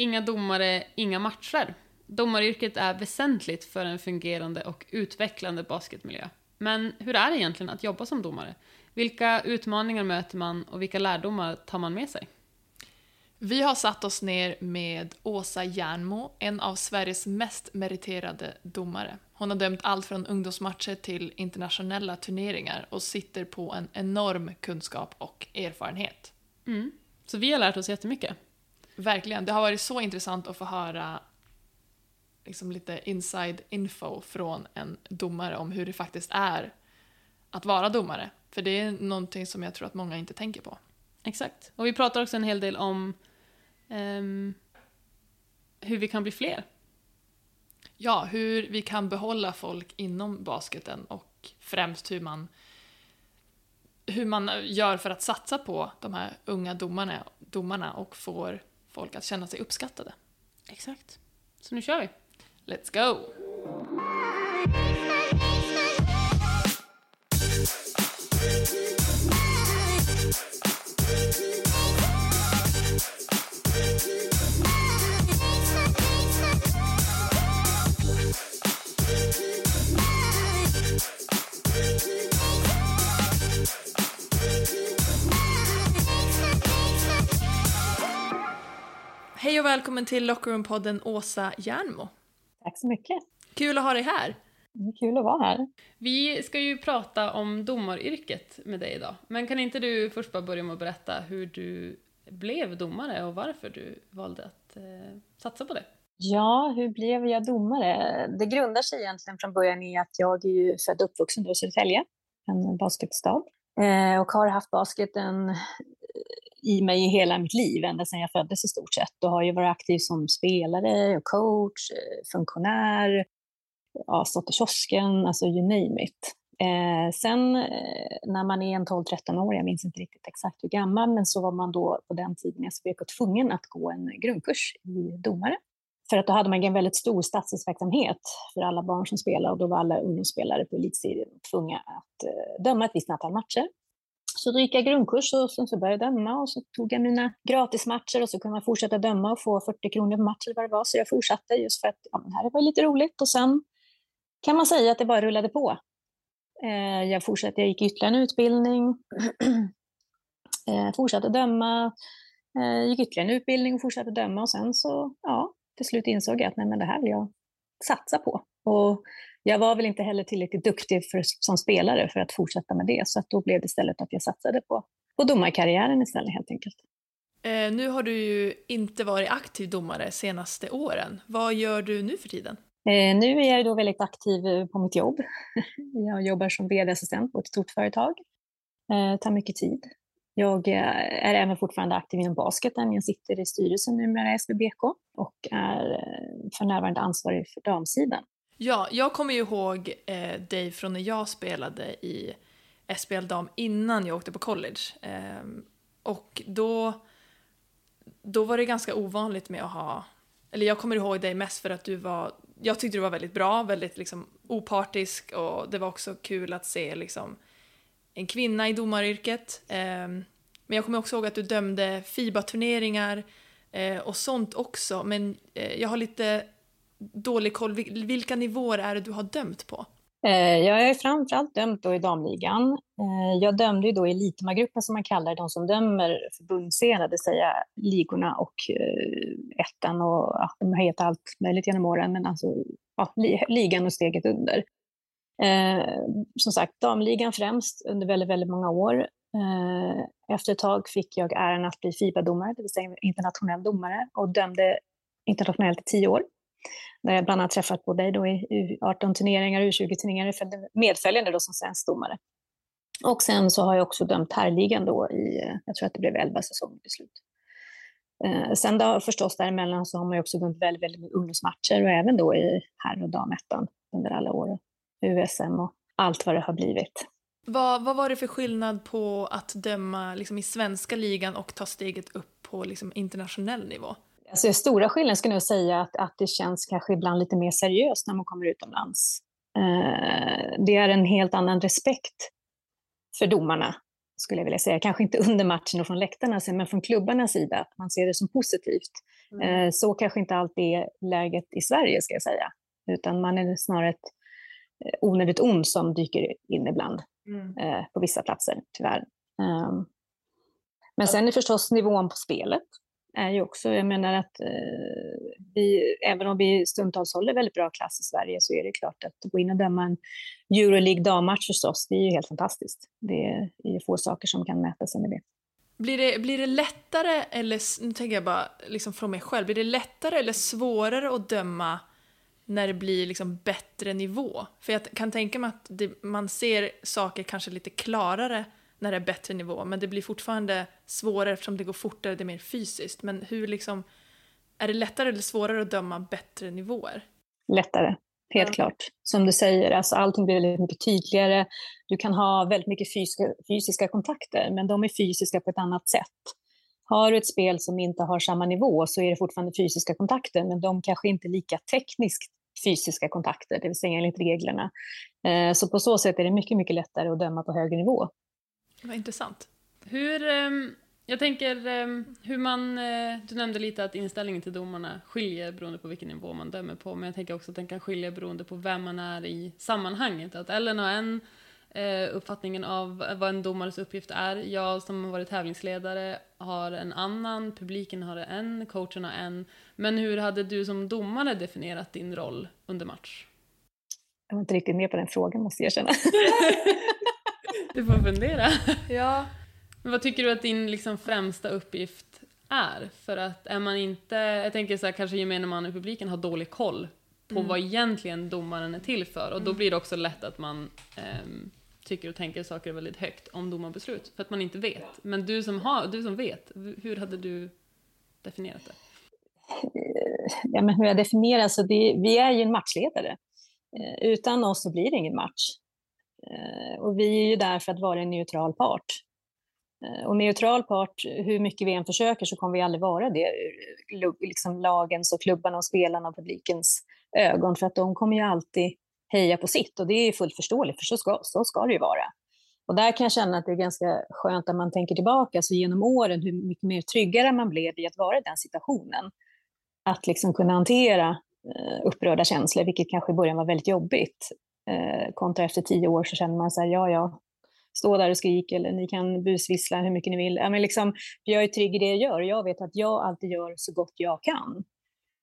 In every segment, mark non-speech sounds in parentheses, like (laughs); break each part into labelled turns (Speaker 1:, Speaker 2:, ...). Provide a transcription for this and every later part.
Speaker 1: inga domare, inga matcher. Domaryrket är väsentligt för en fungerande och utvecklande basketmiljö. Men hur är det egentligen att jobba som domare? Vilka utmaningar möter man och vilka lärdomar tar man med sig?
Speaker 2: Vi har satt oss ner med Åsa Järnmo, en av Sveriges mest meriterade domare. Hon har dömt allt från ungdomsmatcher till internationella turneringar och sitter på en enorm kunskap och erfarenhet.
Speaker 1: Mm. Så vi har lärt oss jättemycket.
Speaker 2: Verkligen. Det har varit så intressant att få höra liksom lite inside info från en domare om hur det faktiskt är att vara domare. För det är någonting som jag tror att många inte tänker på.
Speaker 1: Exakt. Och vi pratar också en hel del om um, hur vi kan bli fler.
Speaker 2: Ja, hur vi kan behålla folk inom basketen och främst hur man, hur man gör för att satsa på de här unga domarna, domarna och får folk att känna sig uppskattade.
Speaker 1: Exakt. Så nu kör vi.
Speaker 2: Let's go! Hej och välkommen till Lockerroom-podden Åsa Järnmo.
Speaker 3: Tack så mycket.
Speaker 2: Kul att ha dig här.
Speaker 3: Det kul att vara här.
Speaker 1: Vi ska ju prata om domaryrket med dig idag. Men kan inte du först bara börja med att berätta hur du blev domare och varför du valde att eh, satsa på det?
Speaker 3: Ja, hur blev jag domare? Det grundar sig egentligen från början i att jag är ju född och uppvuxen i Södertälje, en basketstad. Eh, och har haft basketen i mig hela mitt liv, ända sedan jag föddes i stort sett. Och har ju varit aktiv som spelare, och coach, eh, funktionär, ja, stått i kiosken, alltså you name it. Eh, sen eh, när man är en 12-13 år, jag minns inte riktigt exakt hur gammal, men så var man då på den tiden i SVK tvungen att gå en grundkurs i domare. För att då hade man en väldigt stor stadsdelsverksamhet för alla barn som spelade och då var alla ungdomsspelare på elitserien tvungna att eh, döma ett visst antal matcher. Så då gick jag grundkurs och sen så började jag döma och så tog jag mina gratismatcher och så kunde man fortsätta döma och få 40 kronor per match eller vad det var. Så jag fortsatte just för att ja, det här var lite roligt och sen kan man säga att det bara rullade på. Eh, jag fortsatte, jag gick ytterligare en utbildning, (clears throat) eh, fortsatte döma, eh, gick ytterligare en utbildning och fortsatte döma och sen så, ja, till slut insåg jag att nej, men det här vill jag satsa på. Och jag var väl inte heller tillräckligt duktig för, som spelare för att fortsätta med det, så att då blev det istället att jag satsade på, på domarkarriären istället helt enkelt.
Speaker 2: Eh, nu har du ju inte varit aktiv domare senaste åren. Vad gör du nu för tiden?
Speaker 3: Eh, nu är jag då väldigt aktiv eh, på mitt jobb. (laughs) jag jobbar som vd-assistent på ett stort företag. Eh, tar mycket tid. Jag eh, är även fortfarande aktiv inom basketen. Jag sitter i styrelsen numera i SBBK och är eh, för närvarande ansvarig för damsidan.
Speaker 2: Ja, jag kommer ju ihåg eh, dig från när jag spelade i SBL dam innan jag åkte på college. Eh, och då, då var det ganska ovanligt med att ha, eller jag kommer ihåg dig mest för att du var, jag tyckte du var väldigt bra, väldigt liksom opartisk och det var också kul att se liksom en kvinna i domaryrket. Eh, men jag kommer också ihåg att du dömde FIBA-turneringar eh, och sånt också, men eh, jag har lite dålig koll. Vilka nivåer är det du har dömt på?
Speaker 3: Eh, jag är framförallt dömt då i damligan. Eh, jag dömde ju då i elitdomargruppen som man kallar det, de som dömer förbundsserierna, det vill säga ligorna och eh, ettan och ja, de har hetat allt möjligt genom åren, men alltså ja, ligan och steget under. som sagt, damligan främst under väldigt, väldigt många år. efter ett tag fick jag äran att bli FIBA-domare, det vill säga internationell domare, och dömde internationellt i tio år. Där jag bland annat träffat på dig då i U18-turneringar, och U20-turneringar, medföljande då som svensk domare. Och sen så har jag också dömt herrligan då i, jag tror att det blev 11 säsonger till slut. Eh, sen då förstås däremellan så har man ju också dömt väldigt, väldigt mycket ungdomsmatcher och även då i herr och damettan under alla år. USM och allt vad det har blivit.
Speaker 2: Vad, vad var det för skillnad på att döma liksom, i svenska ligan och ta steget upp på liksom, internationell nivå?
Speaker 3: Alltså, stora skillnaden skulle jag säga att, att det känns kanske ibland lite mer seriöst när man kommer utomlands. Eh, det är en helt annan respekt för domarna skulle jag vilja säga. Kanske inte under matchen och från läktarna, men från klubbarnas sida, att man ser det som positivt. Mm. Eh, så kanske inte alltid är läget i Sverige, ska jag säga. Utan man är snarare ett eh, onödigt ont som dyker in ibland mm. Eh, på vissa platser, tyvärr. Ehm, men sen är förstås nivån på spelet är ju också, jag menar att eh, vi, även om vi stundtals håller väldigt bra klass i Sverige så är det klart att gå in och döma en Euroleague dammatch oss, det är ju helt fantastiskt. Det är ju få saker som kan mäta sig med det.
Speaker 2: Blir det, blir det lättare, eller nu tänker jag bara liksom från mig själv, blir det lättare eller svårare att döma när det blir liksom bättre nivå? För jag kan tänka mig att det, man ser saker kanske lite klarare när det är bättre nivå, men det blir fortfarande svårare eftersom det går fortare, det är mer fysiskt. Men hur liksom, är det lättare eller svårare att döma bättre nivåer?
Speaker 3: Lättare, helt ja. klart. Som du säger, alltså allting blir väldigt mycket tydligare. Du kan ha väldigt mycket fysiska, fysiska kontakter, men de är fysiska på ett annat sätt. Har du ett spel som inte har samma nivå så är det fortfarande fysiska kontakter, men de kanske inte är lika tekniskt fysiska kontakter, det vill säga enligt reglerna. Eh, så på så sätt är det mycket, mycket lättare att döma på högre nivå.
Speaker 2: Vad intressant.
Speaker 1: Hur, ehm, jag tänker ehm, hur man, eh, du nämnde lite att inställningen till domarna skiljer beroende på vilken nivå man dömer på, men jag tänker också att den kan skilja beroende på vem man är i sammanhanget. Att Ellen har en eh, uppfattningen av vad en domares uppgift är. Jag som har varit tävlingsledare har en annan, publiken har en, coachen har en. Men hur hade du som domare definierat din roll under match?
Speaker 3: Jag var inte riktigt med på den frågan måste jag erkänna. (laughs)
Speaker 1: Du får fundera.
Speaker 2: Ja.
Speaker 1: Men vad tycker du att din liksom främsta uppgift är? För att är man inte, jag tänker så här, kanske gemene man i publiken har dålig koll på mm. vad egentligen domaren är till för och då mm. blir det också lätt att man um, tycker och tänker saker väldigt högt om domarbeslut för att man inte vet. Men du som, har, du som vet, hur hade du definierat det?
Speaker 3: Ja, men hur jag definierar så det, vi är ju en matchledare. Eh, utan oss så blir det ingen match. Eh, och vi är ju där för att vara en neutral part. Eh, och neutral part, hur mycket vi än försöker så kommer vi aldrig vara det liksom lagens och klubbarna och spelarna och publikens ögon för att de kommer ju alltid heja på sitt och det är fullt förståeligt för så ska, så ska det ju vara. Och där kan jag känna att det är ganska skönt när man tänker tillbaka så genom åren hur mycket mer tryggare man blev i att vara i den situationen. Att liksom kunna hantera eh, upprörda känslor, vilket kanske i början var väldigt jobbigt. Eh, kontra efter tio år så känner man så här, ja, ja, stå där och skrik eller ni kan busvissla hur mycket ni vill. Ja, men liksom, jag är trygg i det jag gör och jag vet att jag alltid gör så gott jag kan.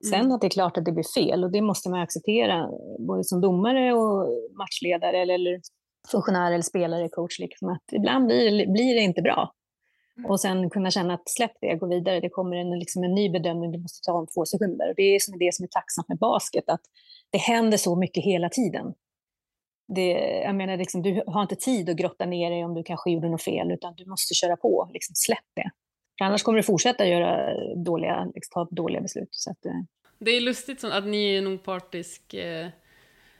Speaker 3: Sen mm. att det är klart att det blir fel och det måste man acceptera, både som domare och matchledare eller, eller funktionär eller spelare, coach. Liksom, att ibland blir, blir det inte bra. Mm. Och sen kunna känna att släpp det, gå vidare, det kommer en, liksom en ny bedömning, du måste ta om två sekunder. Och det är det som är tacksamt med basket, att det händer så mycket hela tiden det, jag menar, liksom, du har inte tid att grotta ner dig om du kanske gjorde något fel, utan du måste köra på. Liksom, släpp det. För annars kommer du fortsätta göra dåliga, liksom, ta dåliga beslut. Så att, eh.
Speaker 1: Det är lustigt att ni är en opartisk eh,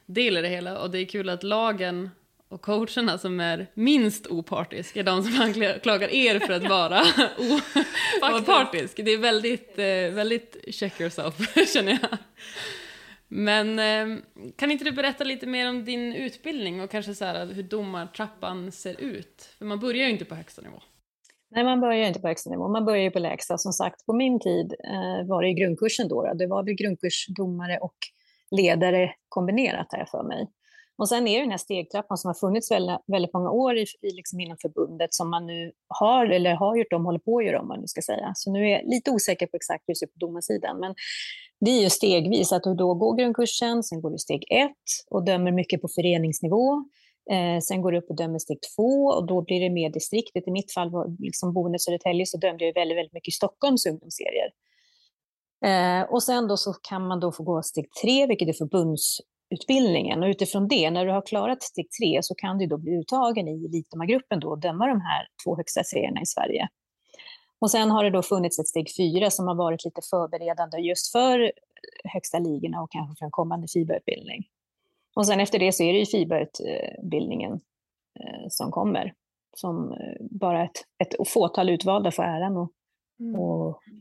Speaker 1: del i det hela och det är kul att lagen och coacherna som är minst opartisk är de som anklagar er för att vara (laughs) opartisk. Det är väldigt, eh, väldigt check yourself, (laughs) känner jag. Men ehm, kan inte du berätta lite mer om din utbildning och kanske så här, hur domartrappan ser ut? För man börjar ju inte på högsta nivå.
Speaker 3: Nej, man börjar inte på högsta nivå, man börjar ju på lägsta. Som sagt, på min tid eh, var det i grundkursen då, då. Det var väl grundkursdomare och ledare kombinerat här för mig. Och sen är det den här stegtrappan som har funnits väldigt, väldigt många år i, i liksom inom förbundet som man nu har, eller har gjort om, håller på att göra om, man nu ska säga. Så nu är jag lite osäker på exakt hur det ser ut på domarsidan. Men det är ju stegvis, att du då går grundkursen, sen går du steg ett och dömer mycket på föreningsnivå. Eh, sen går du upp och dömer steg två och då blir det mer distriktet. I mitt fall, var liksom boende i Södertälje, så dömde jag väldigt, väldigt mycket i Stockholms ungdomsserier. Eh, och sen då så kan man då få gå steg tre, vilket är förbunds förbundsutbildningen. Och utifrån det, när du har klarat steg tre, så kan du då bli uttagen i elitdomargruppen då och döma de här två högsta serierna i Sverige. Och sen har det då funnits ett steg fyra som har varit lite förberedande just för högsta ligorna och kanske för en kommande fiberutbildning. Och sen efter det så är det ju fiberutbildningen eh, som kommer. Som eh, bara ett, ett fåtal utvalda får äran att mm.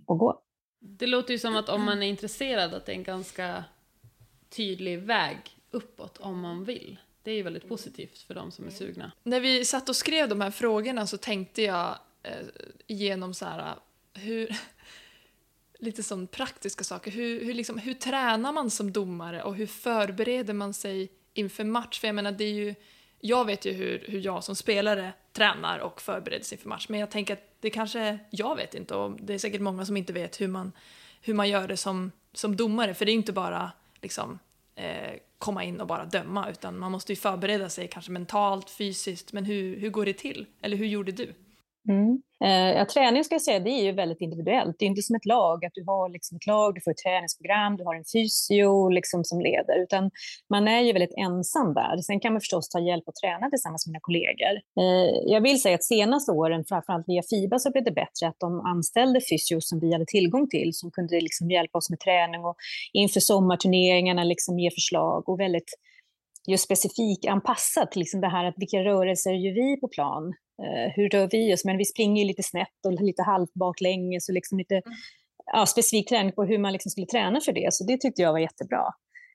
Speaker 3: gå.
Speaker 1: Det låter ju som att om man är intresserad att det är en ganska tydlig väg uppåt om man vill. det är ju väldigt positivt för de som är sugna.
Speaker 2: När vi satt och skrev de här frågorna så tänkte jag eh, igenom så här, hur, (laughs) lite sån praktiska saker. Hur, hur, liksom, hur tränar man som domare och hur förbereder man sig inför match? För jag menar, det är ju, jag vet ju hur, hur jag som spelare tränar och förbereder sig inför match, men jag tänker att det kanske jag vet inte och det är säkert många som inte vet hur man, hur man gör det som, som domare, för det är inte bara liksom, eh, komma in och bara döma, utan man måste ju förbereda sig kanske mentalt, fysiskt, men hur, hur går det till? Eller hur gjorde du?
Speaker 3: Mm. Eh, ja, träning ska jag säga, det är ju väldigt individuellt. Det är inte som ett lag, att du har liksom ett lag, du får ett träningsprogram, du har en fysio liksom som leder, utan man är ju väldigt ensam där. Sen kan man förstås ta hjälp och träna tillsammans med sina kollegor. Eh, jag vill säga att senaste åren, framförallt via FIBA, så blev det bättre att de anställde fysios som vi hade tillgång till, som kunde liksom hjälpa oss med träning och inför sommarturneringarna liksom ge förslag och väldigt just specifikt anpassat till liksom det här att vilka rörelser gör vi på plan? Eh, hur rör vi oss? Men vi springer lite snett och lite halvt baklänges och liksom lite mm. ja, specifik träning på hur man liksom skulle träna för det. Så det tyckte jag var jättebra.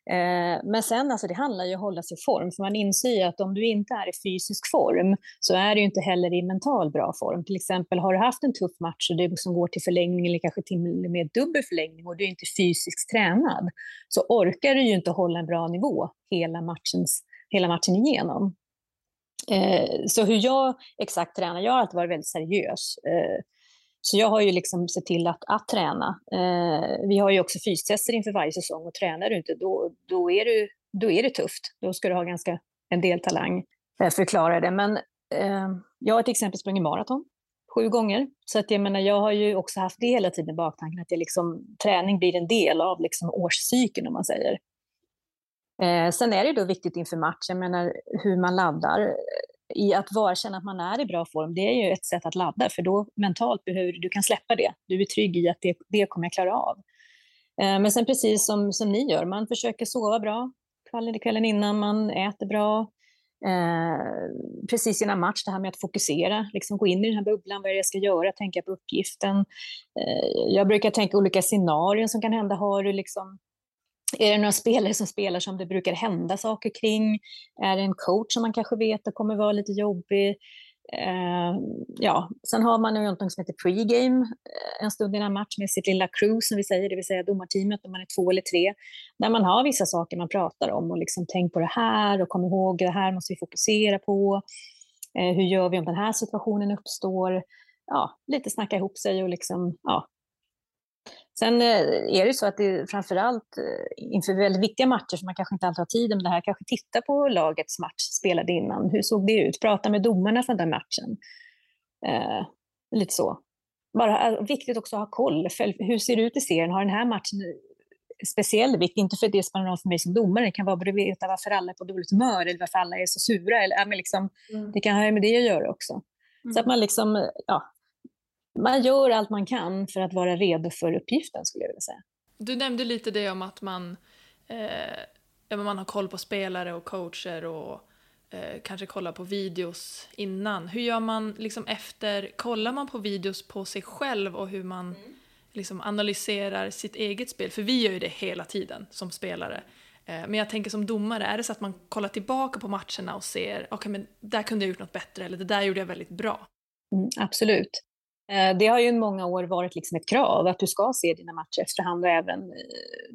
Speaker 3: Eh, men sen alltså, det handlar ju om att hålla sig i form, för man inser att om du inte är i fysisk form så är du inte heller i mental bra form. Till exempel har du haft en tuff match och det som går till förlängning eller kanske till och med dubbel förlängning och du är inte fysiskt tränad så orkar du ju inte hålla en bra nivå hela, matchens, hela matchen igenom. Eh, så hur jag exakt tränar, jag har alltid varit väldigt seriös. Eh, så jag har ju liksom sett till att, att träna. Eh, vi har ju också fystester inför varje säsong och tränar du inte då, då, är, du, då är det tufft. Då ska du ha ganska en del talang för att klara det. Men jag har till exempel sprungit maraton sju gånger. Så att jag menar, jag har ju också haft det hela tiden i baktanken, att det liksom, träning blir en del av liksom årscykeln om man säger. Eh, sen är det då viktigt inför matchen, jag menar hur man laddar. I att vara, känna att man är i bra form, det är ju ett sätt att ladda, för då mentalt behöver du, kan släppa det. Du är trygg i att det, det kommer jag klara av. Eh, men sen precis som, som ni gör, man försöker sova bra kvällen, kvällen innan, man äter bra. Eh, precis innan match, det här med att fokusera, liksom gå in i den här bubblan, vad är det jag ska göra, tänka på uppgiften. Eh, jag brukar tänka olika scenarion som kan hända. Har du liksom är det några spelare som spelar som det brukar hända saker kring? Är det en coach som man kanske vet att kommer vara lite jobbig? Eh, ja, sen har man något som heter pregame, eh, en stund innan match med sitt lilla crew som vi säger, det vill säga domarteamet om man är två eller tre, där man har vissa saker man pratar om och liksom tänk på det här och kom ihåg det här måste vi fokusera på. Eh, hur gör vi om den här situationen uppstår? Ja, lite snacka ihop sig och liksom, ja, Sen eh, är det så att det framförallt eh, inför väldigt viktiga matcher som man kanske inte alltid har tid med det här, kanske titta på lagets match spelade innan. Hur såg det ut? Prata med domarna från den matchen. Eh, lite så. Bara eh, viktigt också att ha koll. Hur ser det ut i serien? Har den här matchen speciell vikt? Inte för det spelar någon för mig som domare, det kan vara att veta varför alla är på dåligt humör eller varför alla är så sura. Eller, men liksom, mm. Det kan ha med det att göra också. Mm. Så att man liksom, ja, man gör allt man kan för att vara redo för uppgiften skulle jag vilja säga.
Speaker 2: Du nämnde lite det om att man, eh, man har koll på spelare och coacher och eh, kanske kollar på videos innan. Hur gör man liksom efter, kollar man på videos på sig själv och hur man mm. liksom analyserar sitt eget spel? För vi gör ju det hela tiden som spelare. Eh, men jag tänker som domare, är det så att man kollar tillbaka på matcherna och ser, okej okay, men där kunde jag gjort något bättre eller det där gjorde jag väldigt bra?
Speaker 3: Mm, absolut. Eh, det har ju i många år varit liksom ett krav att du ska se dina matcher efterhand och även eh,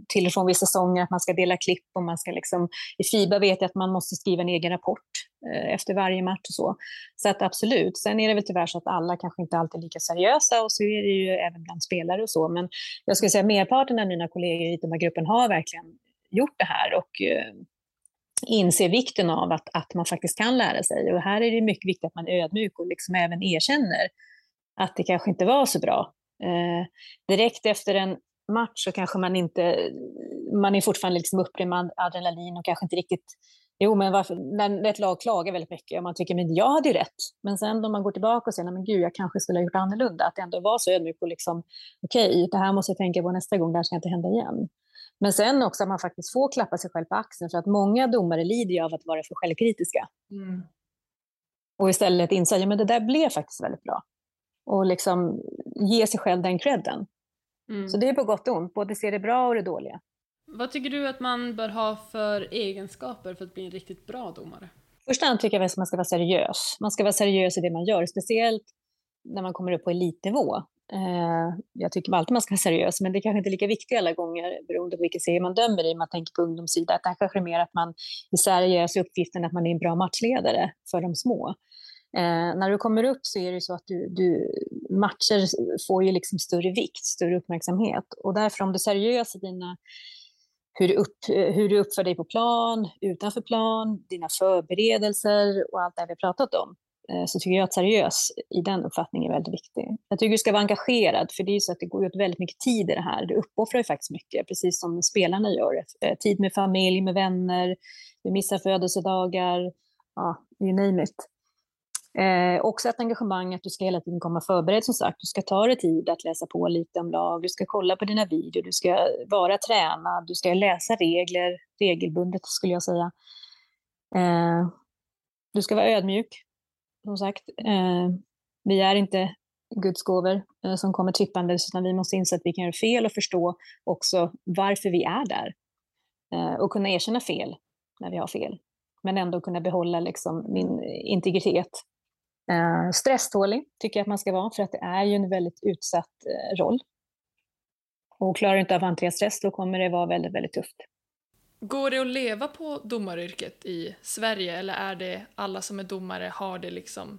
Speaker 3: till och från vissa säsonger att man ska dela klipp och man ska liksom, i FIBA vet jag att man måste skriva en egen rapport eh, efter varje match och så. Så att absolut, sen är det väl tyvärr så att alla kanske inte alltid är lika seriösa och så är det ju även bland spelare och så, men jag skulle säga att merparten av mina kollegor i den här gruppen har verkligen gjort det här och inser vikten av att, att man faktiskt kan lära sig. Och här är det mycket viktigt att man är ödmjuk och liksom även erkänner att det kanske inte var så bra. Eh, direkt efter en match så kanske man inte, man är fortfarande liksom uppe med adrenalin och kanske inte riktigt, jo men varför, när ett lag klagar väldigt mycket och man tycker men jag hade ju rätt. Men sen om man går tillbaka och säger, men gud jag kanske skulle ha gjort annorlunda, att det ändå var så ödmjuk och liksom, okej, okay, det här måste jag tänka på nästa gång, det här ska inte hända igen. Men sen också att man faktiskt får klappa sig själv på axeln, för att många domare lider ju av att vara för självkritiska. Mm. Och istället inse, ja men det där blev faktiskt väldigt bra och liksom ge sig själv den credden. Mm. Så det är på gott och ont, både se det bra och det dåliga.
Speaker 1: Vad tycker du att man bör ha för egenskaper för att bli en riktigt bra domare?
Speaker 3: Först och tycker jag att man ska vara seriös. Man ska vara seriös i det man gör, speciellt när man kommer upp på elitnivå. Eh, jag tycker alltid man ska vara seriös, men det är kanske inte är lika viktigt alla gånger beroende på vilken serie man dömer i. Man tänker på ungdomssida, att det kanske är mer att man är seriös i uppgiften att man är en bra matchledare för de små. Eh, när du kommer upp så är det så att du, du, matcher får ju liksom större vikt, större uppmärksamhet. Och därför om du är seriös i dina, hur, du upp, hur du uppför dig på plan, utanför plan, dina förberedelser och allt det vi har pratat om, Eh, så tycker jag att seriös i den uppfattningen är väldigt viktig. Jag tycker du ska vara engagerad, för det är så att det går åt väldigt mycket tid i det här. Du uppoffrar ju faktiskt mycket, precis som spelarna gör. Eh, tid med familj, med vänner, du missar födelsedagar, ja, you name it. Eh, också ett engagemang att du ska hela tiden komma förberedd som sagt. Du ska ta dig tid att läsa på lite om lag, du ska kolla på dina videor, du ska vara tränad, du ska läsa regler regelbundet skulle jag säga. Eh, du ska vara ödmjuk, som sagt. Eh, vi är inte Guds gåvor eh, som kommer trippandes, utan vi måste inse att vi kan göra fel och förstå också varför vi är där. Eh, och kunna erkänna fel när vi har fel, men ändå kunna behålla liksom, min integritet. Eh, stresstålig tycker jag att man ska vara, för att det är ju en väldigt utsatt eh, roll. Och klarar du inte av att hantera stress, då kommer det vara väldigt, väldigt tufft.
Speaker 2: Går det att leva på domaryrket i Sverige eller är det alla som är domare har det liksom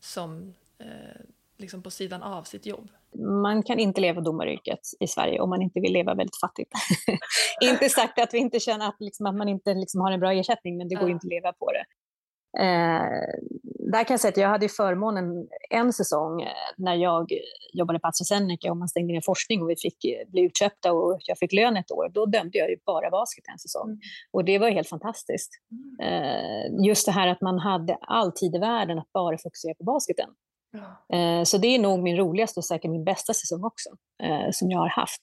Speaker 2: som eh, liksom på sidan av sitt jobb?
Speaker 3: Man kan inte leva domaryrket i Sverige om man inte vill leva väldigt fattigt. (laughs) inte sagt att vi inte känner att, liksom, att man inte liksom, har en bra ersättning, men det går ja. inte att leva på det. Eh, där kan jag säga att jag hade förmånen en säsong eh, när jag jobbade på AstraZeneca och man stängde ner forskning och vi fick eh, bli utköpta och jag fick lön ett år. Då dömde jag ju bara basket en säsong. Mm. Och det var helt fantastiskt. Mm. Just det här att man hade all tid i världen att bara fokusera på basketen. Mm. Så det är nog min roligaste och säkert min bästa säsong också, som jag har haft.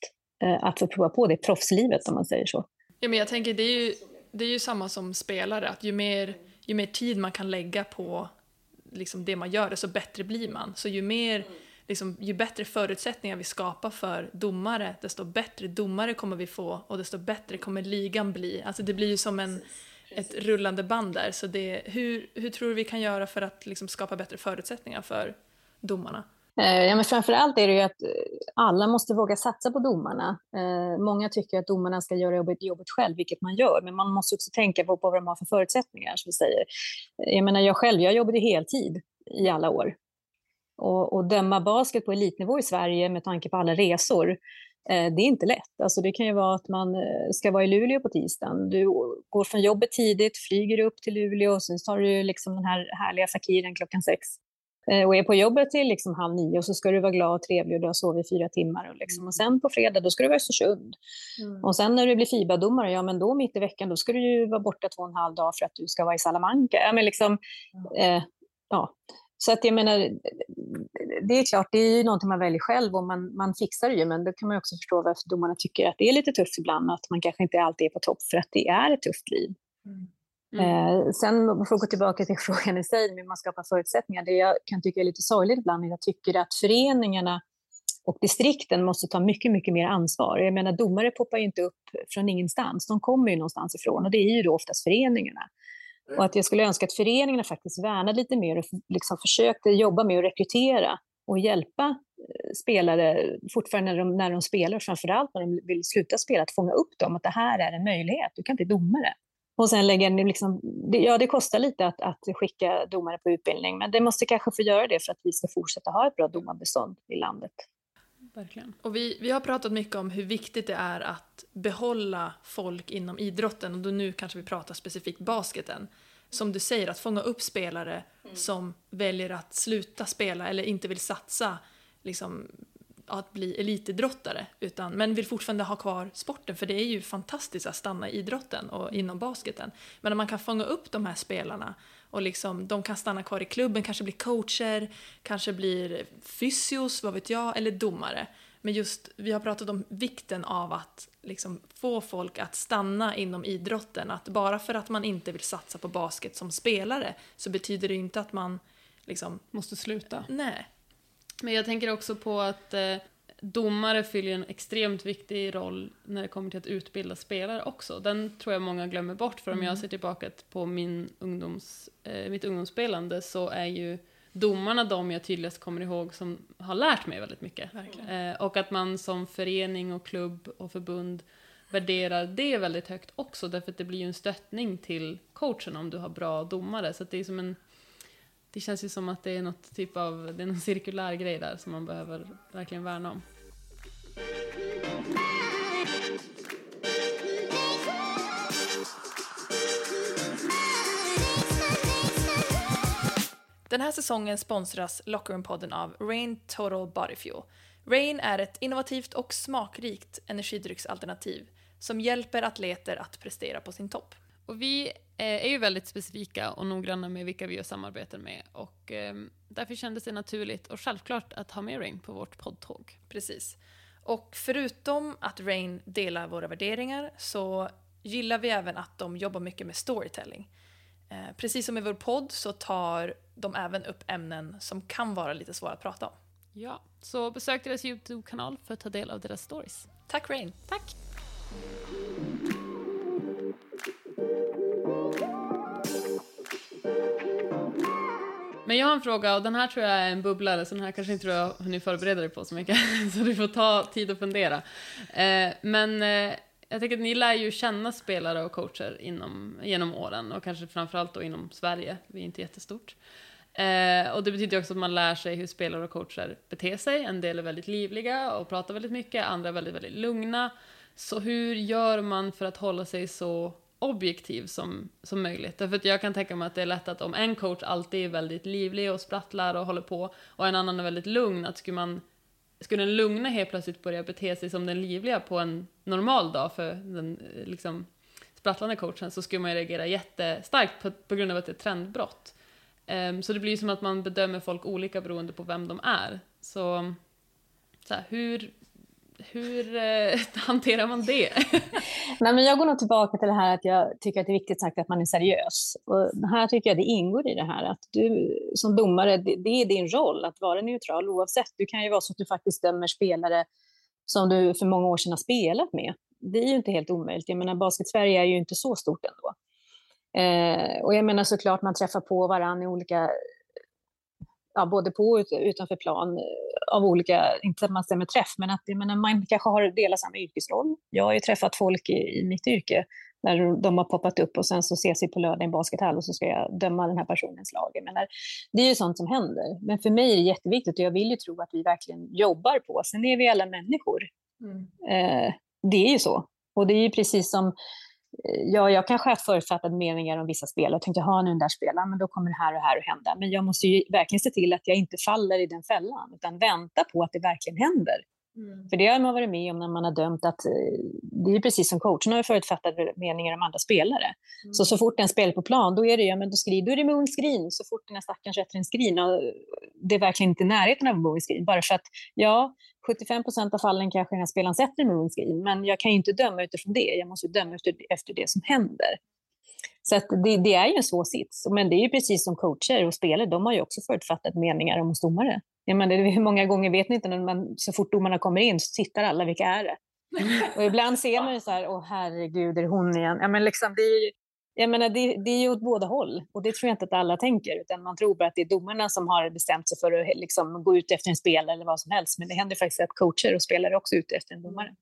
Speaker 3: Att få prova på det proffslivet om man säger så.
Speaker 2: Ja, men jag tänker det är ju, det är ju samma som spelare, att ju mer ju mer tid man kan lägga på liksom, det man gör, desto bättre blir man. Så ju, mer, liksom, ju bättre förutsättningar vi skapar för domare, desto bättre domare kommer vi få och desto bättre kommer ligan bli. Alltså det blir ju som en, ett rullande band där. Så det, hur, hur tror du vi kan göra för att liksom, skapa bättre förutsättningar för domarna?
Speaker 3: Eh, ja, men framför allt är det ju att eh, alla måste våga satsa på domarna. Eh, många tycker att domarna ska göra jobbet, jobbet själv, vilket man gör, men man måste också tänka på, vad de har för förutsättningar. Som vi säger. Jag menar, jag själv, jag jobbade heltid i alla år. Och, och döma basket på elitnivå i Sverige med tanke på alla resor, det är inte lätt. Alltså det kan ju vara att man ska vara i Luleå på tisdagen. Du går från jobbet tidigt, flyger upp till Luleå och sen tar du liksom den här härliga fakiren klockan sex och är på jobbet till liksom halv nio och så ska du vara glad och trevlig och du har sovit fyra timmar. Och, liksom. och sen på fredag då ska du vara i Östersund. Mm. Och sen när du blir FIBA-domare, ja men då mitt i veckan då ska du ju vara borta två och en halv dag för att du ska vara i Salamanca. Ja, men liksom, mm. eh, ja. Så att jag menar, det är klart, det är ju någonting man väljer själv och man, man fixar det ju, men då kan man också förstå varför domarna tycker att det är lite tufft ibland, att man kanske inte alltid är på topp för att det är ett tufft liv. Mm. Mm. Eh, sen för att gå tillbaka till (laughs) frågan i sig, hur man skapar förutsättningar. Det jag kan tycka är lite sorgligt ibland är att jag tycker att föreningarna och distrikten måste ta mycket, mycket mer ansvar. Jag menar, domare poppar ju inte upp från ingenstans. De kommer ju någonstans ifrån och det är ju då oftast föreningarna. Och att jag skulle önska att föreningarna faktiskt värnade lite mer och liksom försökte jobba med att rekrytera och hjälpa eh, spelare fortfarande när de, när de spelar, framförallt när de vill sluta spela, att fånga upp dem, att det här är en möjlighet, du kan bli domare. Och sen lägga liksom, ja det kostar lite att, att skicka domare på utbildning, men det måste kanske få göra det för att vi ska fortsätta ha ett bra domarbestånd i landet.
Speaker 2: Verkligen. Och vi, vi har pratat mycket om hur viktigt det är att behålla folk inom idrotten och då nu kanske vi pratar specifikt basketen. Som du säger, att fånga upp spelare mm. som väljer att sluta spela eller inte vill satsa liksom, att bli elitidrottare, utan, men vill fortfarande ha kvar sporten, för det är ju fantastiskt att stanna i idrotten och inom basketen. Men om man kan fånga upp de här spelarna och liksom, de kan stanna kvar i klubben, kanske bli coacher, kanske blir fysios, vad vet jag, eller domare. Men just, vi har pratat om vikten av att liksom få folk att stanna inom idrotten. Att bara för att man inte vill satsa på basket som spelare så betyder det inte att man liksom...
Speaker 1: Måste sluta.
Speaker 2: Nej.
Speaker 1: Men jag tänker också på att eh, domare fyller en extremt viktig roll när det kommer till att utbilda spelare också. Den tror jag många glömmer bort, för om jag ser tillbaka på min ungdoms, eh, mitt ungdomsspelande så är ju domarna de jag tydligast kommer ihåg som har lärt mig väldigt mycket. Eh, och att man som förening och klubb och förbund värderar det väldigt högt också, därför att det blir ju en stöttning till coachen om du har bra domare. Så det är som en det känns ju som att det är något typ av, det är någon cirkulär grej där som man behöver verkligen värna om.
Speaker 2: Den här säsongen sponsras Lockerroom-podden av Rain Total Body Fuel. Rain är ett innovativt och smakrikt energidrycksalternativ som hjälper atleter att prestera på sin topp.
Speaker 1: Och vi är ju väldigt specifika och noggranna med vilka vi gör samarbeten med och eh, därför kändes det naturligt och självklart att ha med Rain på vårt poddtåg.
Speaker 2: Precis. Och förutom att Rain delar våra värderingar så gillar vi även att de jobbar mycket med storytelling. Eh, precis som i vår podd så tar de även upp ämnen som kan vara lite svåra att prata om.
Speaker 1: Ja, så besök deras YouTube-kanal för att ta del av deras stories.
Speaker 2: Tack Rain!
Speaker 1: Tack! Men jag har en fråga och den här tror jag är en bubblare så den här kanske inte du har hunnit förbereda dig på så mycket. (laughs) Så du får ta tid att fundera. Eh, men eh, jag tänker att ni lär ju känna spelare och coacher inom, genom åren och kanske framförallt då inom Sverige. Vi är inte jättestort. Eh, och det betyder också att man lär sig hur spelare och coacher beter sig. En del är väldigt livliga och pratar väldigt mycket, andra är väldigt, väldigt lugna. Så hur gör man för att hålla sig så objektiv som, som möjligt. Därför att jag kan tänka mig att det är lätt att om en coach alltid är väldigt livlig och sprattlar och håller på och en annan är väldigt lugn, att skulle man skulle den lugna helt plötsligt börja bete sig som den livliga på en normal dag för den eh, liksom, sprattlande coachen så skulle man ju reagera jättestarkt på, på grund av att det är ett trendbrott. Um, så det blir ju som att man bedömer folk olika beroende på vem de är. Så, så här, hur, hur eh, (laughs) hanterar man det? (laughs)
Speaker 3: Nej, men jag går nog tillbaka till det här att jag tycker att det är viktigt sagt att man är seriös. Och här tycker jag det ingår i det här att du som domare, det, det, är din roll att vara neutral oavsett. Du kan ju vara så att du faktiskt dömer spelare som du för många år sedan har spelat med. Det är ju inte helt omöjligt. Jag menar, Basket-Sverige är ju inte så stort ändå. Eh, och jag menar såklart man träffar på varandra i olika ja, både på och utanför plan av olika, inte att man stämmer träff, men att menar, man kanske har delat samma yrkesroll. Jag har ju träffat folk i, i mitt yrke när de har poppat upp och sen så ses vi på lördag i en baskethall och så ska jag döma den här personens lag. menar, det är ju sånt som händer. Men för mig är det jätteviktigt och jag vill ju tro att vi verkligen jobbar på. Sen är vi alla människor. Mm. Eh, det är ju så. Och det är ju precis som ja, jag kanske har haft förutfattade meningar om vissa spelare och tänkte, ha nu den där spelaren, men då kommer det här och här att hända. Men jag måste ju verkligen se till att jag inte faller i den fällan, utan vänta på att det verkligen händer. Mm. För det har man varit med om när man har dömt att, eh, det är precis som coachen har förutfattade meningar om andra spelare. Mm. Så så fort en spel på plan, då är det, ja men då, skri, då är det moon screen, så fort den här stackaren sätter en screen, och det är verkligen inte i närheten av moon screen, bara för att, ja, 75 procent av fallen kanske den här spelaren sätter en moon screen, men jag kan ju inte döma utifrån det, jag måste döma efter, efter det som händer. Så det, det, är ju en svår sits, men det är ju precis som coacher och spelare, de har ju också förutfattat meningar om domare. Jag menar, hur många gånger vet ni inte när man, så fort domarna kommer in så tittar alla, vilka är det? Och ibland ser man ju så här, åh herregud, är det hon igen? Ja, men liksom, det, är ju, jag menar, det, det är ju åt båda håll och det tror jag inte att alla tänker, utan man tror bara att det är domarna som har bestämt sig för att liksom, gå ut efter en spelare eller vad som helst, men det händer faktiskt att coacher och spelare också är ute efter en domare.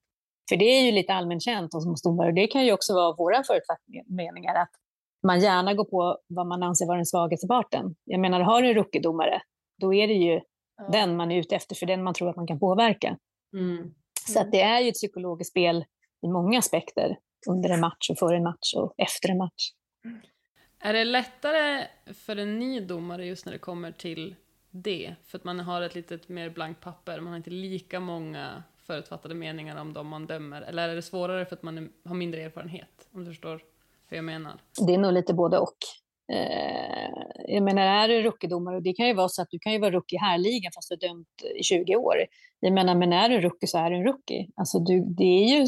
Speaker 3: För det är ju lite allmänt känt hos domare och det kan ju också vara våra förutfattade meningar, att man gärna går på vad man anser vara den svagaste parten. Jag menar, har du en rookie-domare, då är det ju ja. den man är ute efter, för den man tror att man kan påverka. Mm. Så att det är ju ett psykologiskt spel i många aspekter, under en match och före en match och efter en match.
Speaker 1: Är det lättare för en ny domare just när det kommer till det? För att man har ett lite mer blankt papper, man har inte lika många förutfattade meningar om dem man dömer? Eller är det svårare för att man har mindre erfarenhet? Om du förstår hur jag menar?
Speaker 3: Det är nog lite både och. Eh, jag menar, är du rookiedomare, och det kan ju vara så att du kan ju vara rookie i härligan fast du är dömt i 20 år. Jag menar, men är du rookie så är du en rookie. Alltså, du, det är ju,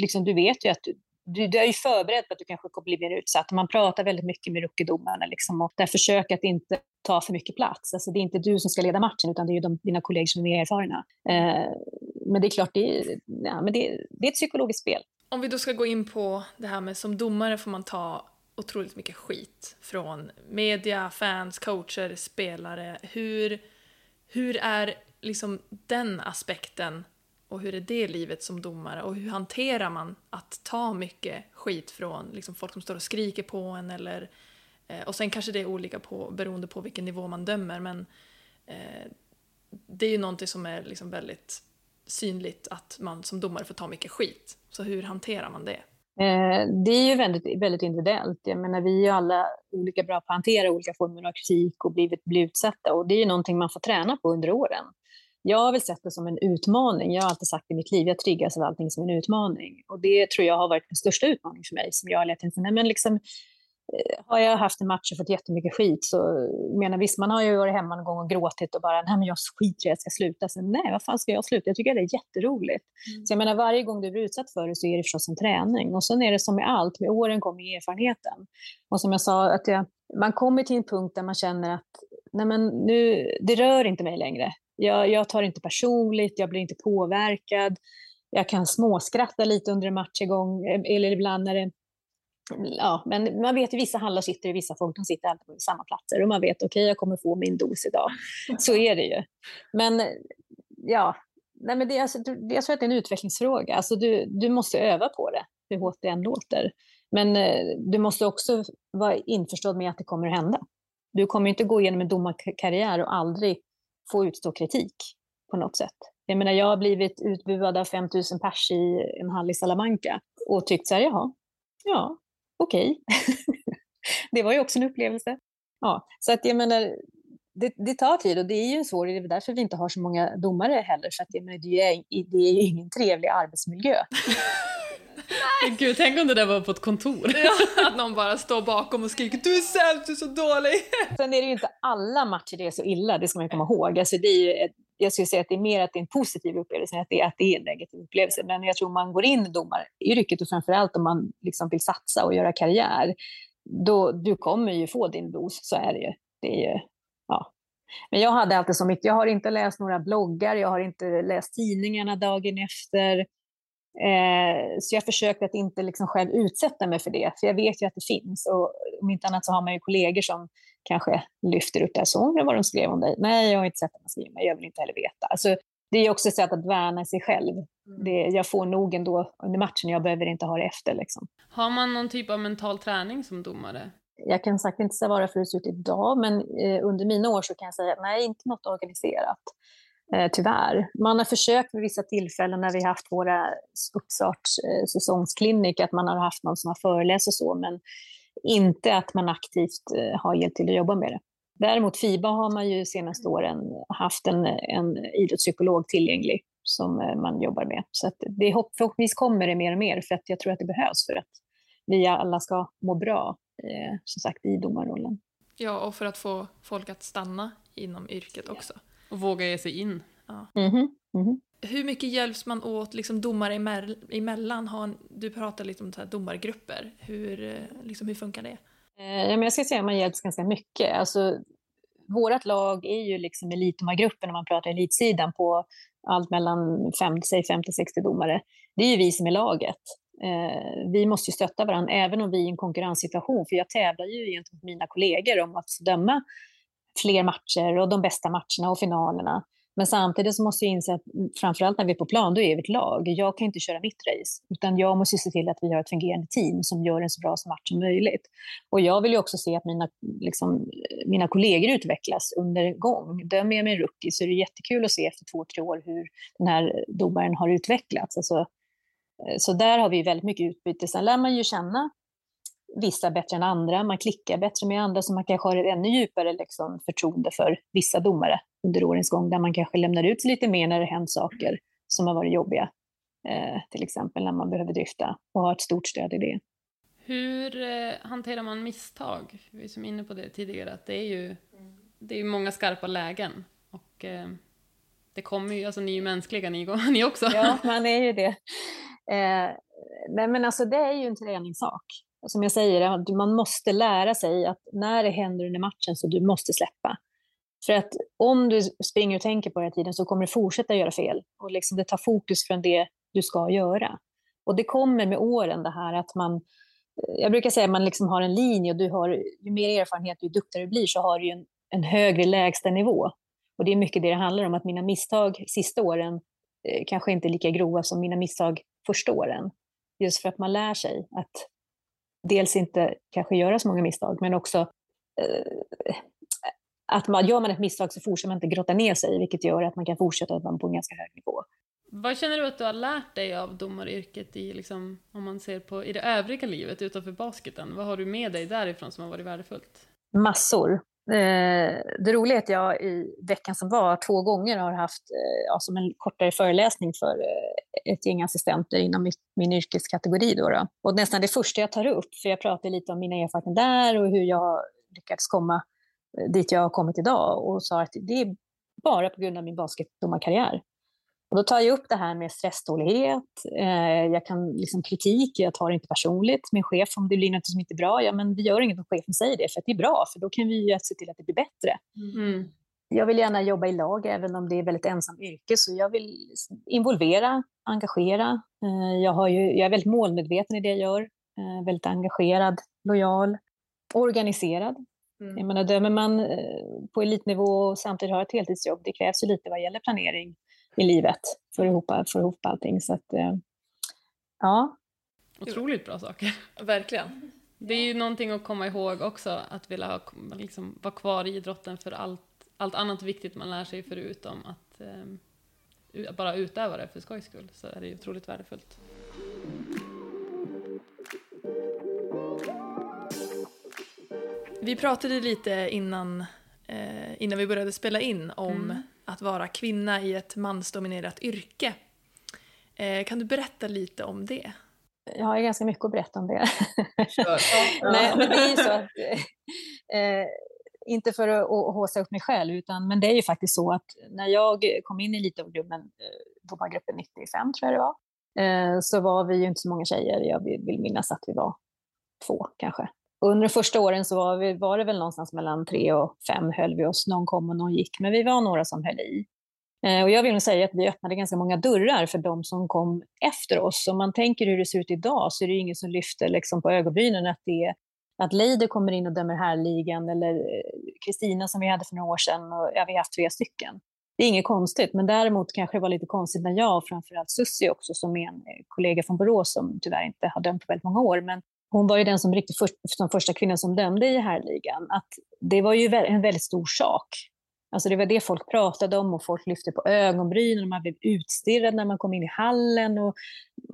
Speaker 3: liksom, du vet ju att du, du, du är ju förberedd på att du kanske kommer bli mer utsatt. Man pratar väldigt mycket med rookiedomarna liksom, och där försöker att inte ta för mycket plats. Alltså, det är inte du som ska leda matchen, utan det är ju de, dina kollegor som är mer erfarna. Eh, men det är klart, det är, ja, men det, det är ett psykologiskt spel.
Speaker 2: Om vi då ska gå in på det här med som domare får man ta otroligt mycket skit från media, fans, coacher, spelare. Hur, hur är liksom den aspekten och hur är det livet som domare och hur hanterar man att ta mycket skit från liksom folk som står och skriker på en eller eh, och sen kanske det är olika på, beroende på vilken nivå man dömer men eh, det är ju någonting som är liksom väldigt synligt att man som domare får ta mycket skit. Så hur hanterar man det?
Speaker 3: Eh, det är ju väldigt, väldigt individuellt. Jag menar, vi är ju alla olika bra på att hantera olika former av kritik och blivit bli utsatta. Och det är ju någonting man får träna på under åren. Jag har väl sett det som en utmaning. Jag har alltid sagt i mitt liv, jag triggas av allting som en utmaning. Och det tror jag har varit den största utmaningen för mig, som jag har lett till. Men liksom, har jag haft en match och fått jättemycket skit så menar visst, man har ju varit hemma någon gång och gråtit och bara, nej men jag skiter jag ska sluta. Så, nej, vad fan ska jag sluta? Jag tycker det är jätteroligt. Mm. Så jag menar, varje gång du blir utsatt för det så är det förstås en träning. Och sen är det som med allt, med åren kommer erfarenheten. Och som jag sa, att jag, man kommer till en punkt där man känner att, nej men nu, det rör inte mig längre. Jag, jag tar inte personligt, jag blir inte påverkad. Jag kan småskratta lite under en match igång, eller ibland när det ja, men man vet ju vissa hallar sitter i vissa folk, de sitter alltid på samma platser och man vet okej, okay, jag kommer få min dos idag. (laughs) Så är det ju. Men ja, nej, men det, alltså, jag tror att det är en utvecklingsfråga. Alltså, du, du måste öva på det, hur hårt det än låter. Men eh, du måste också vara införstådd med att det kommer att hända. Du kommer inte gå igenom en domarkarriär och aldrig få utstå kritik på något sätt. Jag menar, jag har blivit utbuad av 5000 pers i en hall i Salamanca och tyckt så här, jaha, ja, okej. Okay. (laughs) det var ju också en upplevelse. Ja, så att jag menar, det, det, tar tid och det är ju en svår, det är därför vi inte har så många domare heller, så att jag menar, det, är, det är ju ingen trevlig arbetsmiljö. (laughs)
Speaker 1: Gud, tänk om det där var på ett kontor. (laughs)
Speaker 2: att någon bara står bakom och skriker du är sämst, du är så dålig.
Speaker 3: Sen är det ju inte alla matcher det är så illa, det ska man komma ihåg. Alltså det är ju ett, jag skulle säga att det är mer att det är en positiv upplevelse än att det, att det är en negativ upplevelse. Men jag tror man går in i domaryrket och framförallt om man liksom vill satsa och göra karriär, då du kommer ju få din dos, så är det ju. Det är ju ja. Men jag hade alltid som mitt, jag har inte läst några bloggar, jag har inte läst tidningarna dagen efter. Eh, så jag försökte att inte liksom själv utsätta mig för det, för jag vet ju att det finns. Och om inte annat så har man ju kollegor som kanske lyfter upp det. Så vad de skrev om dig. Nej, jag har inte sett att man skriver mig, jag vill inte heller veta. Alltså, det är också ett sätt att värna sig själv. Mm. Det, jag får nog ändå under matchen, jag behöver inte ha det efter. Liksom.
Speaker 1: Har man någon typ av mental träning som domare?
Speaker 3: Jag kan sagt inte säga vad det ser ut idag, men eh, under mina år så kan jag säga att nej, inte något organiserat. Eh, tyvärr. Man har försökt vid vissa tillfällen när vi haft våra uppstartssäsongsklinik, eh, att man har haft någon som har föreläst och så, men inte att man aktivt eh, har hjälpt till att jobba med det. Däremot FIBA har man ju senaste åren haft en, en idrottspsykolog tillgänglig som man jobbar med. Så det, förhoppningsvis kommer det mer och mer, för att jag tror att det behövs för att vi alla ska må bra, som sagt, i domarrollen.
Speaker 2: Ja, och för att få folk att stanna inom yrket också.
Speaker 1: Och våga ge sig in.
Speaker 3: Ja. Mm -hmm. Mm -hmm.
Speaker 2: Hur mycket hjälps man åt liksom, domare emellan? Har, du pratar lite om så här, domargrupper. Hur, eh, liksom, hur funkar det?
Speaker 3: Eh, ja, men jag ska säga att man hjälps ganska mycket. Alltså, vårt lag är ju liksom elitdomargruppen om man pratar elitsidan på allt mellan 50-60 domare. Det är ju vi som är laget. Eh, vi måste ju stötta varandra, även om vi är i en konkurrenssituation. För jag tävlar ju gentemot mina kollegor om att döma fler matcher och de bästa matcherna och finalerna. Men samtidigt så måste jag inse att framförallt när vi är på plan, då är vi ett lag. Jag kan inte köra mitt race, utan jag måste se till att vi har ett fungerande team som gör en så bra match som möjligt. Och jag vill ju också se att mina, liksom, mina kollegor utvecklas under gång. Dömer jag min en rookie så är det jättekul att se efter två, tre år hur den här domaren har utvecklats. Alltså, eh, så där har vi väldigt mycket utbyte. Sen lär man ju känna vissa bättre än andra. Man klickar bättre med andra, så man kanske har ett ännu djupare liksom, förtroende för vissa domare under årens gång, där man kanske lämnar ut lite mer när det hänt saker som har varit jobbiga. Eh, till exempel när man behöver drifta och ha ett stort stöd i det.
Speaker 1: Hur eh, hanterar man misstag? Vi är som inne på det tidigare, att det är ju det är många skarpa lägen. Och eh, det kommer ju, alltså ni är ju mänskliga ni, (laughs) ni också.
Speaker 3: Ja, man är ju det. Eh, nej men alltså det är ju en träningssak som jag säger, man måste lära sig att när det händer under matchen så du måste släppa. För att om du springer och tänker på det hela tiden så kommer du fortsätta göra fel. Och liksom det tar fokus från det du ska göra. Och det kommer med åren det här att man, eh, jag brukar säga att man liksom har en linje och du har, ju mer erfarenhet, ju duktigare du blir så har du en, en högre lägstanivå. Och det är mycket det det handlar om, att mina misstag sista åren eh, kanske inte är lika grova som mina misstag första åren. Just för att man lär sig att dels inte kanske göra så många misstag, men också eh, att man, gör man ett misstag så fortsätter man inte grotta ner sig, vilket gör att man kan fortsätta på en ganska hög nivå.
Speaker 1: Vad känner du att du har lärt dig av domaryrket i, liksom, om man ser på i det övriga livet utanför basketen? Vad har du med dig därifrån som har varit värdefullt?
Speaker 3: Massor. Eh, det roliga är att jag i veckan som var två gånger har haft eh, ja, som en kortare föreläsning för eh, ett gäng assistenter inom mitt, min yrkeskategori. Då, då Och nästan det första jag tar upp, för jag pratar lite om mina erfarenheter där och hur jag lyckats komma dit jag har kommit idag och sa att det är bara på grund av min basketdomarkarriär. Och då tar jag upp det här med stresstålighet, eh, jag kan liksom kritik, jag tar det inte personligt. Min chef, om det blir något som inte är bra, ja men vi gör inget om chefen säger det, för att det är bra, för då kan vi ju se till att det blir bättre. Mm. Jag vill gärna jobba i lag, även om det är väldigt ensam yrke, så jag vill involvera, engagera. Eh, jag, har ju, jag är väldigt målmedveten i det jag gör, eh, väldigt engagerad, lojal, organiserad. Mm. Jag menar, dömer man eh, på elitnivå och samtidigt har ett heltidsjobb, det krävs ju lite vad gäller planering i livet för att ihop, för ihop allting. Så att, eh, ja.
Speaker 1: Otroligt bra saker.
Speaker 2: Verkligen.
Speaker 1: Det är ju någonting att komma ihåg också, att vilja ha, liksom, vara kvar i idrotten för allt, allt annat viktigt man lär sig förutom att eh, bara utöva det för skojs skull, så är det ju otroligt värdefullt.
Speaker 2: Vi pratade lite innan, eh, innan vi började spela in om mm. Att vara kvinna i ett mansdominerat yrke. Eh, kan du berätta lite om det?
Speaker 3: Jag har ganska mycket att berätta om det. (laughs) Nej, men det är ju så att, eh, inte för att håsa upp mig själv, utan, men det är ju faktiskt så att när jag kom in i elitklubben, eh, domargruppen 95 tror jag det var, eh, så var vi ju inte så många tjejer. Jag vill minnas att vi var två kanske. Under de första åren så var, vi, var det väl någonstans mellan tre och fem höll vi oss. Någon kom och någon gick, men vi var några som höll i. Eh, och jag vill nog säga att vi öppnade ganska många dörrar för de som kom efter oss. Om man tänker hur det ser ut idag så är det ingen som lyfter liksom på ögonbrynen att det är att Leider kommer in och dömer härligan eller eh, Kristina som vi hade för några år sedan. Och, ja, vi har haft tre stycken. Det är inget konstigt, men däremot kanske det var lite konstigt när jag och framförallt Sussi också som är en eh, kollega från Borås som tyvärr inte har dömt på väldigt många år, men hon var ju den som riktigt först, som första kvinnan som dömde i härligan, att det var ju en väldigt stor sak. Alltså det var det folk pratade om och folk lyfte på ögonbrynen och man blev utstirrad när man kom in i hallen. Och,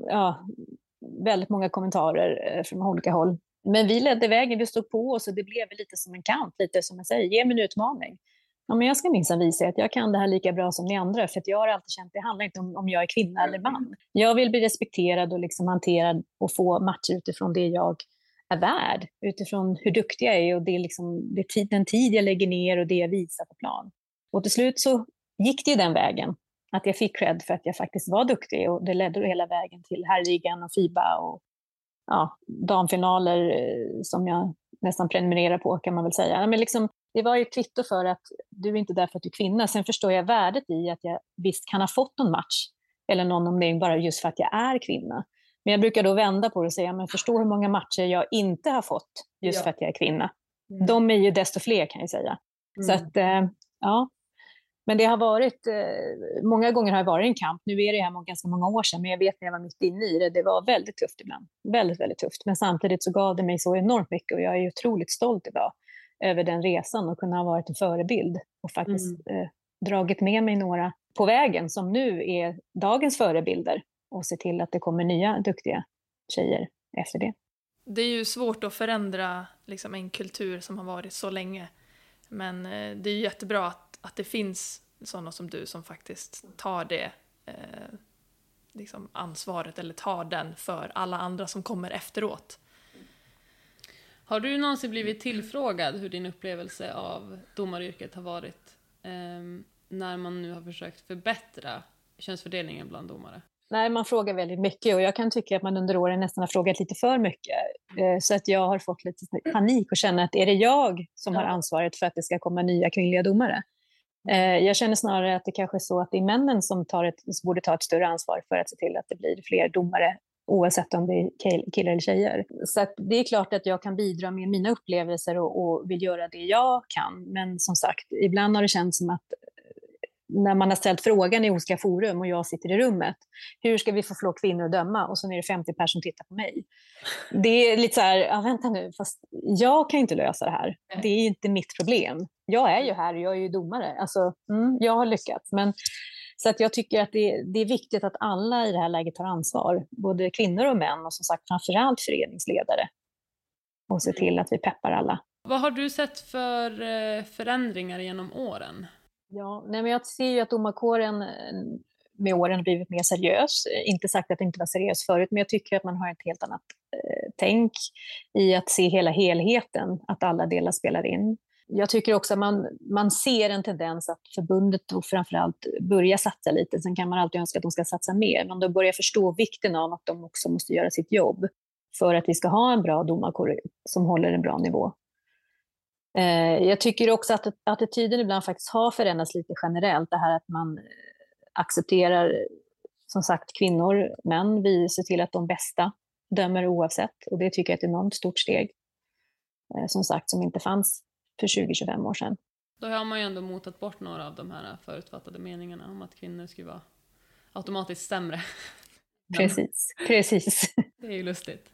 Speaker 3: ja, väldigt många kommentarer eh, från olika håll. Men vi ledde vägen, vi stod på oss och det blev lite som en kamp, lite som jag säger, ge mig en utmaning ja, men jag ska minsann visa att jag kan det här lika bra som ni andra, för jag har alltid känt att det handlar inte om om jag är kvinna eller man. Jag vill bli respekterad och liksom hanterad och få matcher utifrån det jag är värd, utifrån hur duktig jag är och det är liksom, det tid, den tid jag lägger ner och det jag visar på plan. Och till slut så gick det ju den vägen, att jag fick cred för att jag faktiskt var duktig och det ledde hela vägen till herrligan och FIBA och ja, damfinaler eh, som jag nästan prenumererar på kan man väl säga. Men liksom, det var ju kvitto för att du är inte där för att du är kvinna. Sen förstår jag värdet i att jag visst kan ha fått någon match eller någon nominering bara just för att jag är kvinna. Men jag brukar då vända på det och säga, men förstå hur många matcher jag inte har fått just ja. för att jag är kvinna. Mm. De är ju desto fler kan jag säga. Mm. Så att, eh, ja. Men det har varit, eh, många gånger har det varit en kamp. Nu är det här ganska många år sedan, men jag vet när jag var mitt inne i det, det var väldigt tufft ibland. Väldigt, väldigt tufft. Men samtidigt så gav det mig så enormt mycket och jag är otroligt stolt idag över den resan och kunna ha varit en förebild och faktiskt mm. eh, dragit med mig några på vägen som nu är dagens förebilder och se till att det kommer nya duktiga tjejer efter det.
Speaker 2: Det är ju svårt att förändra liksom, en kultur som har varit så länge. Men eh, det är jättebra att, att det finns sådana som du som faktiskt tar det eh, liksom ansvaret eller tar den för alla andra som kommer efteråt.
Speaker 1: Har du någonsin blivit tillfrågad hur din upplevelse av domaryrket har varit eh, när man nu har försökt förbättra könsfördelningen bland domare?
Speaker 3: Nej, man frågar väldigt mycket och jag kan tycka att man under åren nästan har frågat lite för mycket. Eh, så att jag har fått lite panik och känner att är det jag som har ansvaret för att det ska komma nya kvinnliga domare? Eh, jag känner snarare att det kanske är så att det är männen som tar ett, borde ta ett större ansvar för att se till att det blir fler domare oavsett om det är killar eller tjejer. Så det är klart att jag kan bidra med mina upplevelser och, och vill göra det jag kan. Men som sagt, ibland har det känts som att eh, när man har ställt frågan i olika forum och jag sitter i rummet, hur ska vi få fler kvinnor att döma? Och så är det 50 personer som tittar på mig. Det är lite så här, ja, vänta nu, fast jag kan inte lösa det här. Det är inte mitt problem. Jag är ju här och jag är ju domare. Alltså, mm, jag har lyckats. Men, så att jag tycker att det, det, är viktigt att alla i det här läget tar ansvar, både kvinnor och män och som sagt framförallt föreningsledare. Och se till att vi peppar alla.
Speaker 1: Vad har du sett för eh, förändringar genom åren?
Speaker 3: Ja, nej men jag ser ju att domarkåren eh, med åren har blivit mer seriös. Inte sagt att det inte var seriös förut, men jag tycker att man har ett helt annat eh, tänk i att se hela helheten, att alla delar spelar in. Jag tycker också att man, man ser en tendens att förbundet och framförallt börjar satsa lite. Sen kan man alltid önska att de ska satsa mer, men de börjar förstå vikten av att de också måste göra sitt jobb för att vi ska ha en bra domarkår som håller en bra nivå. Eh, jag tycker också att attityden ibland faktiskt har förändrats lite generellt. Det här att man eh, accepterar, som sagt, kvinnor, män. Vi ser till att de bästa dömer oavsett. Och det tycker jag är ett enormt stort steg. Eh, som sagt, som inte fanns för 20-25 år sedan.
Speaker 1: Då har man ju ändå motat bort några av de här förutfattade meningarna om att kvinnor skulle vara automatiskt sämre.
Speaker 3: Precis, (laughs) precis.
Speaker 1: Det är ju lustigt.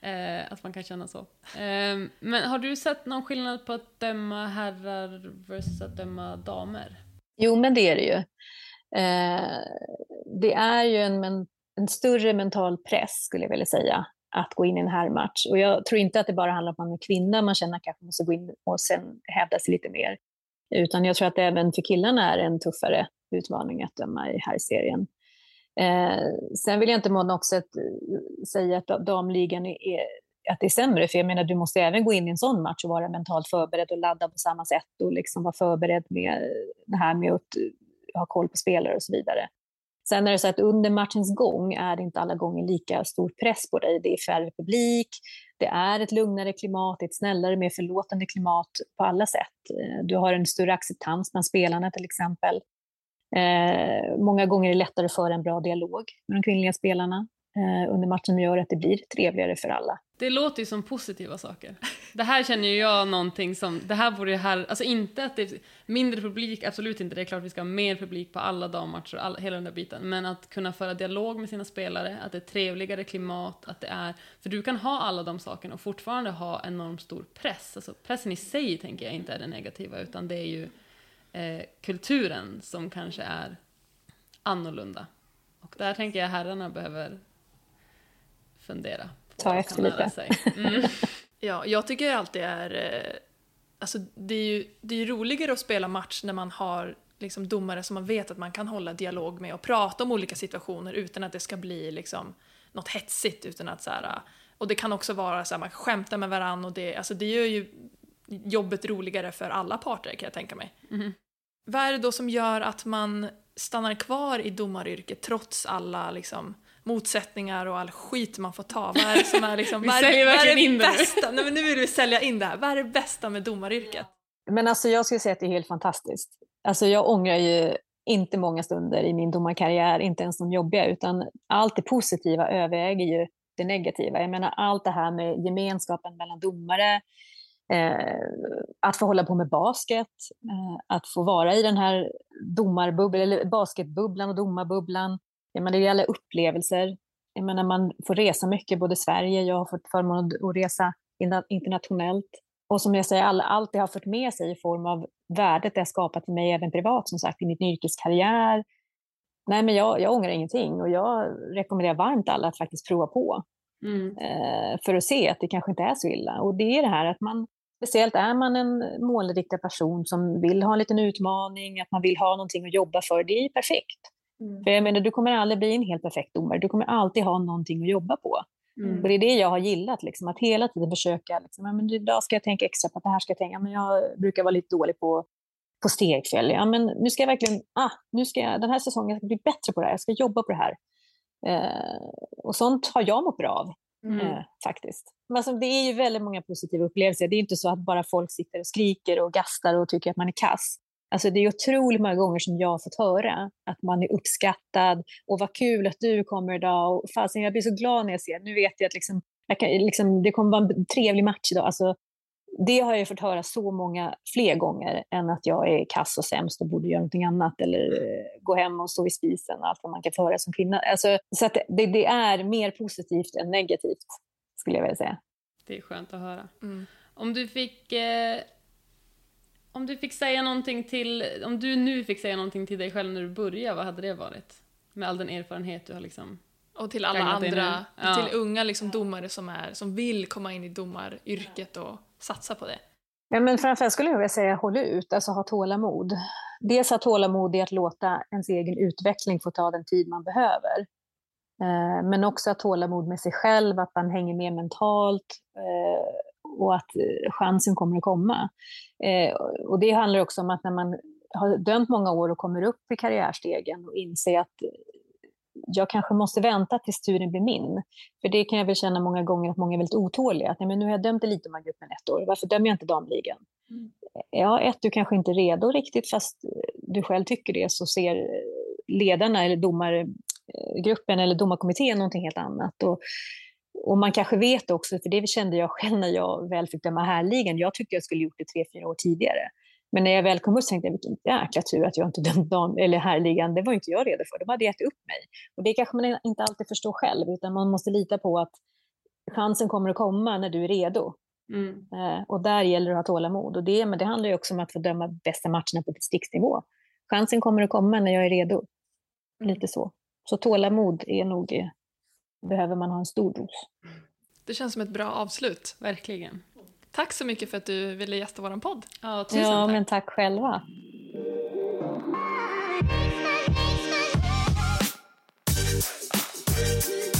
Speaker 1: Eh, att man kan känna så. Eh, men har du sett någon skillnad på att döma herrar versus att döma damer?
Speaker 3: Jo, men det är det ju. Eh, det är ju en, en, en, större mental press, skulle jag vilja säga, att gå in i en herrmatch. Och jag tror inte att det bara handlar om att man är kvinna, man känner att man kanske måste gå in och sen hävda sig lite mer. Utan jag tror att det även för killarna är en tuffare utmaning att döma i herrserien. Eh, sen vill jag inte på något sätt säga att damligan är, att det är sämre, för jag menar du måste även gå in i en sån match och vara mentalt förberedd och ladda på samma sätt och liksom vara förberedd med det här med att eh, ha koll på spelare och så vidare. Sen är det så att under matchens gång är det inte alla gånger lika stor press på dig. Det är färre publik, det är ett lugnare klimat, ett snällare, mer förlåtande klimat på alla sätt. Eh, du har en större acceptans bland spelarna till exempel. Eh, många gånger är det lättare att föra en bra dialog med de kvinnliga spelarna eh, under matchen gör att det blir trevligare för alla.
Speaker 1: Det låter ju som positiva saker. Det här känner ju jag någonting som, det här borde ju här, alltså inte att det är mindre publik, absolut inte, det är klart vi ska ha mer publik på alla dammatcher, all, hela den där biten, men att kunna föra dialog med sina spelare, att det är trevligare klimat, att det är, för du kan ha alla de sakerna och fortfarande ha enormt stor press, alltså pressen i sig tänker jag inte är det negativa, utan det är ju eh, kulturen som kanske är annorlunda. Och där tänker jag herrarna behöver fundera.
Speaker 3: Ta efter lite. Mm. (laughs)
Speaker 2: ja, jag tycker alltid är... Eh, alltså det är ju det är roligare att spela match när man har liksom domare som man vet att man kan hålla dialog med och prata om olika situationer utan att det ska bli liksom något hetsigt. Utan att så här, och det kan också vara så här, man skämtar med varandra och det, alltså det gör ju jobbet roligare för alla parter kan jag tänka mig. Mm. Vad är det då som gör att man stannar kvar i domaryrket trots alla liksom, motsättningar och all skit man får ta? Vad är det som är liksom, (laughs)
Speaker 1: vi vad är,
Speaker 2: vad
Speaker 1: är
Speaker 2: det in bästa? Nej, men nu vill vi sälja in det här. Vad är det bästa med domaryrket?
Speaker 3: Men alltså jag skulle säga att det är helt fantastiskt. Alltså jag ångrar ju inte många stunder i min domarkarriär, inte ens de jobbiga, utan allt det positiva överväger ju det negativa. Jag menar allt det här med gemenskapen mellan domare, Eh, att få hålla på med basket, eh, att få vara i den här domarbubblan, eller basketbubblan och domarbubblan. Jag menar, det gäller upplevelser. Jag menar, man får resa mycket, både Sverige, jag har fått förmånen att resa internationellt. Och som jag säger, all, allt det har fört med sig i form av värdet det har skapat för mig även privat, som sagt, i min yrkeskarriär. Nej, men jag, jag ångrar ingenting och jag rekommenderar varmt alla att faktiskt prova på. Mm. Eh, för att se att det kanske inte är så illa. Och det är det här att man, speciellt är man en målinriktad person som vill ha en liten utmaning, att man vill ha någonting att jobba för, det är perfekt. Mm. För jag menar, du kommer aldrig bli en helt perfekt domare, du kommer alltid ha någonting att jobba på. Mm. Och det är det jag har gillat, liksom, att hela tiden försöka, liksom, ja, men idag ska jag tänka extra på att det här ska jag tänka, men jag brukar vara lite dålig på, på stegfel. Ja, men nu ska jag verkligen, ah, nu ska jag, den här säsongen ska bli bättre på det här, jag ska jobba på det här. Eh, och sånt har jag mått bra av, mm. eh, faktiskt. Men alltså, det är ju väldigt många positiva upplevelser. Det är inte så att bara folk sitter och skriker och gastar och tycker att man är kass. Alltså det är otroligt många gånger som jag har fått höra att man är uppskattad och vad kul att du kommer idag och fasen jag blir så glad när jag ser, nu vet jag att liksom, jag kan, liksom, det kommer vara en trevlig match idag. Alltså, det har jag fått höra så många fler gånger än att jag är kass och sämst och borde göra någonting annat eller eh, gå hem och stå i spisen och allt vad man kan få höra som kvinna. Alltså, så att det, det är mer positivt än negativt, skulle jag vilja säga.
Speaker 1: Det är skönt att höra.
Speaker 2: Mm.
Speaker 1: Om du fick... Eh, om du fick säga någonting till... Om du nu fick säga någonting till dig själv när du började, vad hade det varit? Med all den erfarenhet du har liksom...
Speaker 2: Och till alla andra.
Speaker 1: Ja.
Speaker 2: till unga liksom domare som, är, som vill komma in i domaryrket och satsa på det.
Speaker 3: Ja, men framförallt skulle jag vilja säga håll ut, alltså ha tålamod. Dels ha tålamod i att låta ens egen utveckling få ta den tid man behöver. Eh, men också ha tålamod med sig själv, att man hänger med mentalt eh, och att eh, chansen kommer att komma. Eh, och det handlar också om att när man har dömt många år och kommer upp i karriärstegen och inser att eh, jag kanske måste vänta tills turen blir min. För det kan jag väl känna många gånger att många är väldigt otåliga. Att, nej, men nu har jag dömt elitdomargruppen ett år, varför dömer jag inte damligan?
Speaker 2: Mm.
Speaker 3: Ja, ett, du kanske inte är redo riktigt, fast du själv tycker det, så ser ledarna eller domargruppen eller domarkommittén någonting helt annat. Och, och man kanske vet också, för det kände jag själv när jag väl fick döma härligan, jag tyckte jag skulle gjort det tre, fyra år tidigare. Men när jag väl kom upp tänkte jag vilken jäkla tur att jag inte dömt dam, eller härligan, det var inte jag redo för, de hade gett upp mig. Och det kanske man inte alltid förstår själv, utan man måste lita på att chansen kommer att komma när du är redo.
Speaker 1: Mm.
Speaker 3: Eh, och där gäller det att ha tålamod. Och det, men det handlar ju också om att få döma bästa matcherna på distriktsnivå. Chansen kommer att komma när jag är redo. Lite så. Så tålamod är nog, eh, behöver man ha en stor dos.
Speaker 2: Det känns som ett bra avslut,
Speaker 1: verkligen.
Speaker 2: Tack så mycket för att du ville gästa vår podd.
Speaker 1: Ja, tusen
Speaker 3: ja,
Speaker 1: tack.
Speaker 3: men tack själva. Christmas, Christmas.